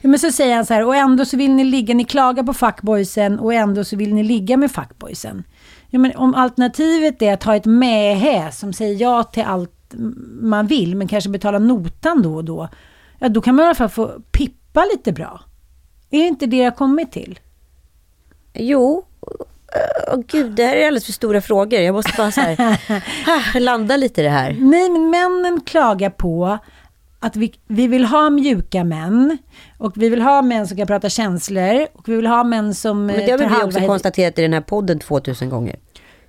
Ja, men så säger han så här, och ändå så vill ni ligga, ni klagar på fuckboysen och ändå så vill ni ligga med fuckboysen. Ja, men om alternativet är att ha ett mähä som säger ja till allt man vill, men kanske betala notan då och då. Ja, då kan man i alla fall få pippa lite bra. Är det inte det jag kommit till? Jo, Åh gud, det här är alldeles för stora frågor. Jag måste bara så här, landa lite i det här. Nej, men männen klagar på att vi, vi vill ha mjuka män och vi vill ha män som kan prata känslor och vi vill ha män som Men eh, det har väl vi också konstaterat i den här podden 2000 gånger.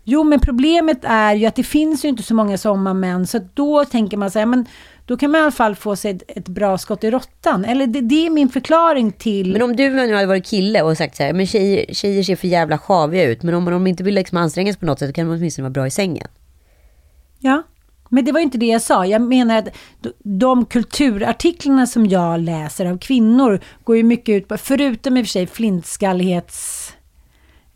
Jo, men problemet är ju att det finns ju inte så många sommarmän, så då tänker man så här, men då kan man i alla fall få sig ett, ett bra skott i råttan. Eller det, det är min förklaring till... Men om du nu hade varit kille och sagt så här, men tjejer, tjejer ser för jävla sjaviga ut, men om de inte vill liksom anstränga sig på något sätt, så kan de åtminstone vara bra i sängen. Ja, men det var inte det jag sa. Jag menar att de kulturartiklarna som jag läser av kvinnor går ju mycket ut på, förutom i och för sig flintskallighets...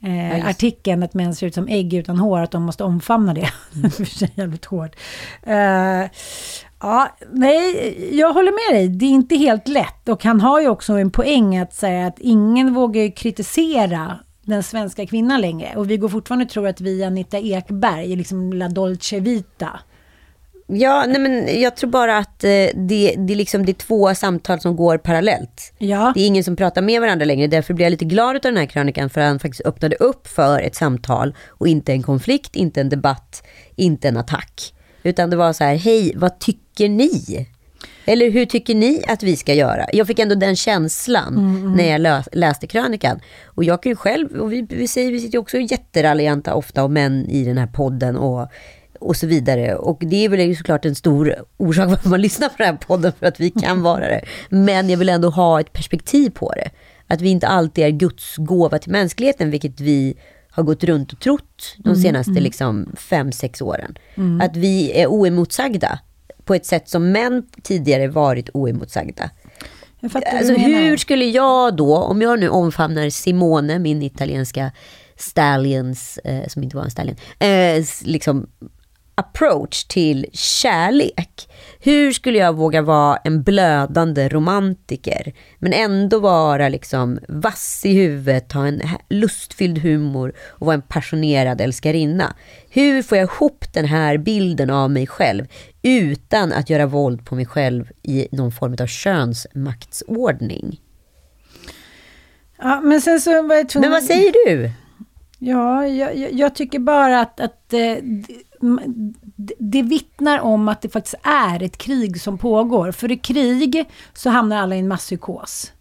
Eh, artikeln att män ser ut som ägg utan hår, att de måste omfamna det. Och för sig jävligt hårt. Eh, ja, nej, jag håller med dig. Det är inte helt lätt. Och han har ju också en poäng att säga att ingen vågar kritisera den svenska kvinnan längre. Och vi går fortfarande och tror att vi är Anita Ekberg, liksom La Dolce Vita. Ja, nej men jag tror bara att eh, det, det, liksom, det är två samtal som går parallellt. Ja. Det är ingen som pratar med varandra längre. Därför blir jag lite glad av den här krönikan. För han faktiskt öppnade upp för ett samtal. Och inte en konflikt, inte en debatt, inte en attack. Utan det var så här, hej, vad tycker ni? Eller hur tycker ni att vi ska göra? Jag fick ändå den känslan när jag läste krönikan. Och jag kan ju själv, och vi, vi säger, vi sitter ju också jätteraljanta ofta om män i den här podden och, och så vidare. Och det är väl ju såklart en stor orsak varför man lyssnar på den här podden, för att vi kan vara det. Men jag vill ändå ha ett perspektiv på det. Att vi inte alltid är Guds gåva till mänskligheten, vilket vi har gått runt och trott de senaste liksom, fem, sex åren. Att vi är oemotsagda på ett sätt som män tidigare varit oemotsagda. Alltså hur skulle jag då, om jag nu omfamnar Simone, min italienska stallions, eh, som inte var en stallion, eh, liksom approach till kärlek. Hur skulle jag våga vara en blödande romantiker, men ändå vara liksom vass i huvudet, ha en lustfylld humor och vara en passionerad älskarinna? Hur får jag ihop den här bilden av mig själv utan att göra våld på mig själv i någon form av könsmaktsordning? Ja, men sen så var jag tvungen... Men vad säger du? Ja, jag, jag, jag tycker bara att, att eh, det, vittnar om att det faktiskt är ett krig som pågår. För i krig så hamnar alla i en masspsykos.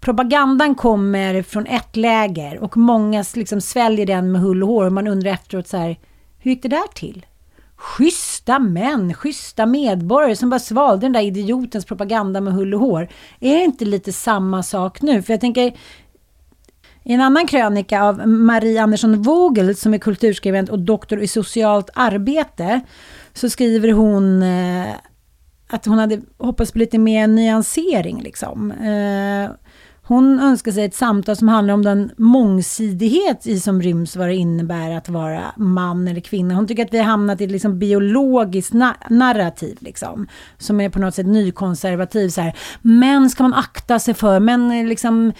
Propagandan kommer från ett läger och många liksom sväljer den med hull och hår. Och man undrar efteråt så här, hur gick det där till? Schyssta män, schyssta medborgare som bara svalde den där idiotens propaganda med hull och hår. Är det inte lite samma sak nu? För jag tänker, i en annan krönika av Marie Andersson Vogel som är kulturskribent och doktor i socialt arbete så skriver hon eh, att hon hade hoppats på lite mer nyansering. Liksom. Eh, hon önskar sig ett samtal som handlar om den mångsidighet i som ryms vad det innebär att vara man eller kvinna. Hon tycker att vi har hamnat i ett liksom biologiskt na- narrativ liksom, som är på något sätt nykonservativ. Så här. Män ska man akta sig för, män är eh, liksom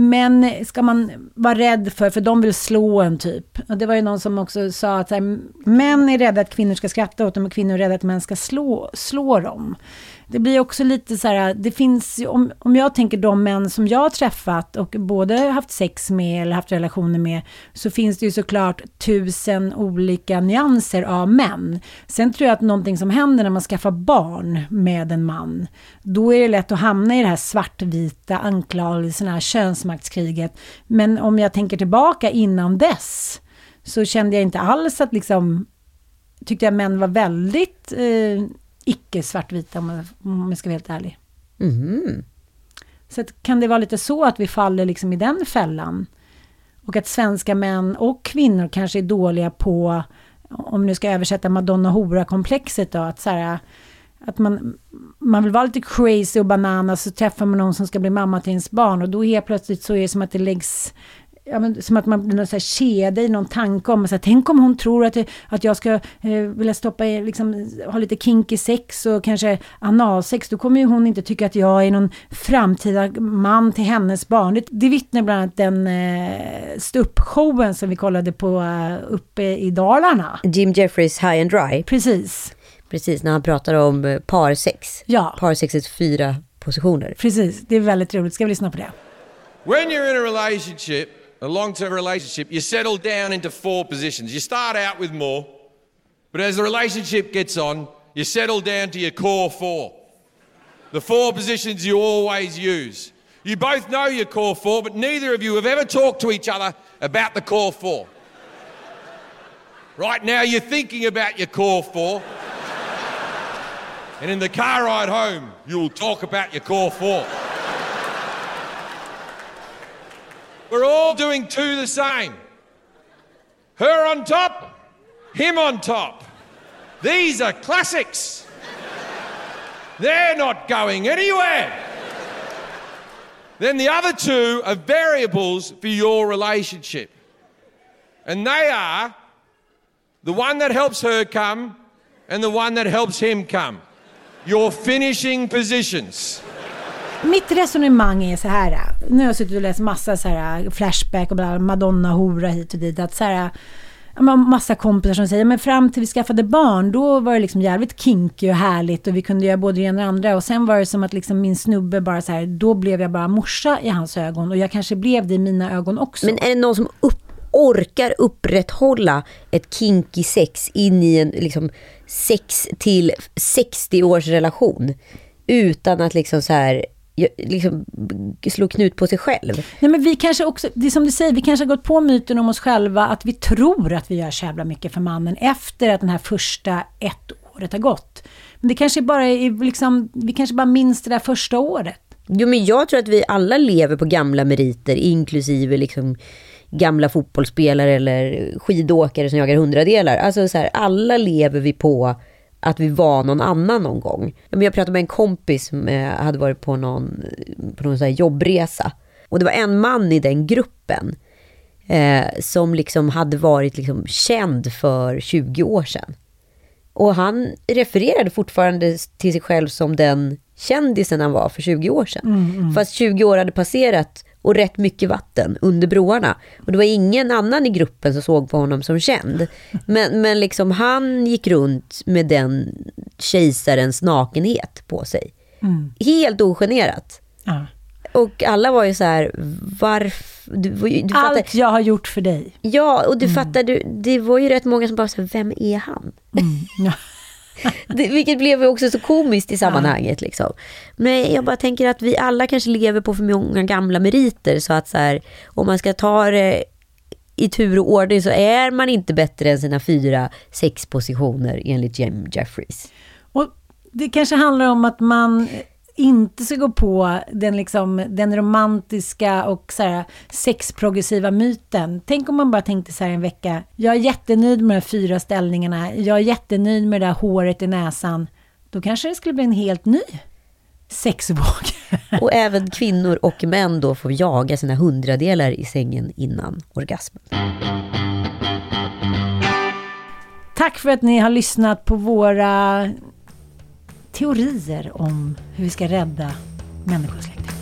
män ska man vara rädd för, för de vill slå en typ. Och det var ju någon som också sa att så här, män är rädda att kvinnor ska skratta åt dem och kvinnor är rädda att män ska slå, slå dem. Det blir också lite så här, det finns ju, om, om jag tänker de män som jag har träffat och både haft sex med eller haft relationer med, så finns det ju såklart tusen olika nyanser av män. Sen tror jag att någonting som händer när man skaffar barn med en man, då är det lätt att hamna i det här svartvita anklagelserna, könsmaktskriget. Men om jag tänker tillbaka innan dess, så kände jag inte alls att liksom, tyckte jag män var väldigt eh, icke svartvita om jag, ska vara helt ärlig. Mhm. Så att, kan det vara lite så att vi faller liksom i den fällan? Och att svenska män och kvinnor kanske är dåliga på, om nu ska översätta Madonna Hora-komplexet då, att så här, att man, man vill vara lite crazy och banana så träffar man någon som ska bli mamma till ens barn och då helt plötsligt så är det som att det läggs Ja, men, som att man blir någon så här kedja i någon tanke om, så här, tänk om hon tror att, att jag ska eh, vilja stoppa i, liksom, ha lite kinky sex och kanske analsex, då kommer ju hon inte tycka att jag är någon framtida man till hennes barn. Det, det vittnar bland annat den eh, ståuppshowen som vi kollade på eh, uppe i Dalarna. Jim Jeffries High and Dry. Precis, Precis, när han pratar om eh, parsex. Ja. Parsexets fyra positioner. precis. Det är väldigt roligt. Ska vi lyssna på det? When you're in a relationship, a long term relationship, you settle down into four positions. You start out with more, but as the relationship gets on, you settle down to your core four. The four positions you always use. You both know your core four, but neither of you have ever talked to each other about the core four. Right now, you're thinking about your core four. And in the car ride home, you'll talk about your core four. We're all doing two the same. Her on top, him on top. These are classics. They're not going anywhere. Then the other two are variables for your relationship. And they are the one that helps her come and the one that helps him come. Your finishing positions. Mitt resonemang är så här. Nu har jag suttit och läst massa så här flashback och bla, Madonna, hora hit och dit. Att så här, massa kompisar som säger men fram till vi skaffade barn då var det liksom jävligt kinky och härligt och vi kunde göra både det ena och det andra och sen var det som att liksom min snubbe bara så här då blev jag bara morsa i hans ögon och jag kanske blev det i mina ögon också. Men är det någon som upp, orkar upprätthålla ett kinky sex in i en liksom, sex till 60 års relation utan att liksom så här liksom slå knut på sig själv? Nej men vi kanske också, det är som du säger, vi kanske har gått på myten om oss själva att vi tror att vi gör så jävla mycket för mannen efter att den här första ett året har gått. Men det kanske bara är liksom, vi kanske bara minns det där första året. Jo, men jag tror att vi alla lever på gamla meriter, inklusive liksom gamla fotbollsspelare eller skidåkare som jagar hundradelar. Alltså så här, alla lever vi på att vi var någon annan någon gång. Men Jag pratade med en kompis som eh, hade varit på någon, på någon så jobbresa. Och det var en man i den gruppen eh, som liksom hade varit liksom känd för 20 år sedan. Och han refererade fortfarande till sig själv som den kändisen han var för 20 år sedan. Fast 20 år hade passerat och rätt mycket vatten under broarna. Och det var ingen annan i gruppen som såg på honom som känd. Men, men liksom han gick runt med den kejsarens nakenhet på sig. Helt ogenerat. Ja. Och alla var ju så här, varför... Du, du fattar, Allt jag har gjort för dig. Ja, och du fattar, du, det var ju rätt många som bara sa, vem är han? Ja. Det, vilket blev också så komiskt i sammanhanget. Liksom. Men jag bara tänker att vi alla kanske lever på för många gamla meriter. Så att så här, om man ska ta det i tur och ordning så är man inte bättre än sina fyra, sex positioner enligt Jim Jeffries. Och det kanske handlar om att man inte ska gå på den, liksom, den romantiska och så här, sexprogressiva myten. Tänk om man bara tänkte så här en vecka, jag är jättenöjd med de här fyra ställningarna, jag är jättenöjd med det där håret i näsan. Då kanske det skulle bli en helt ny sexvåg. Och även kvinnor och män då får jaga sina hundradelar i sängen innan orgasmen. Tack för att ni har lyssnat på våra teorier om hur vi ska rädda människosläktet.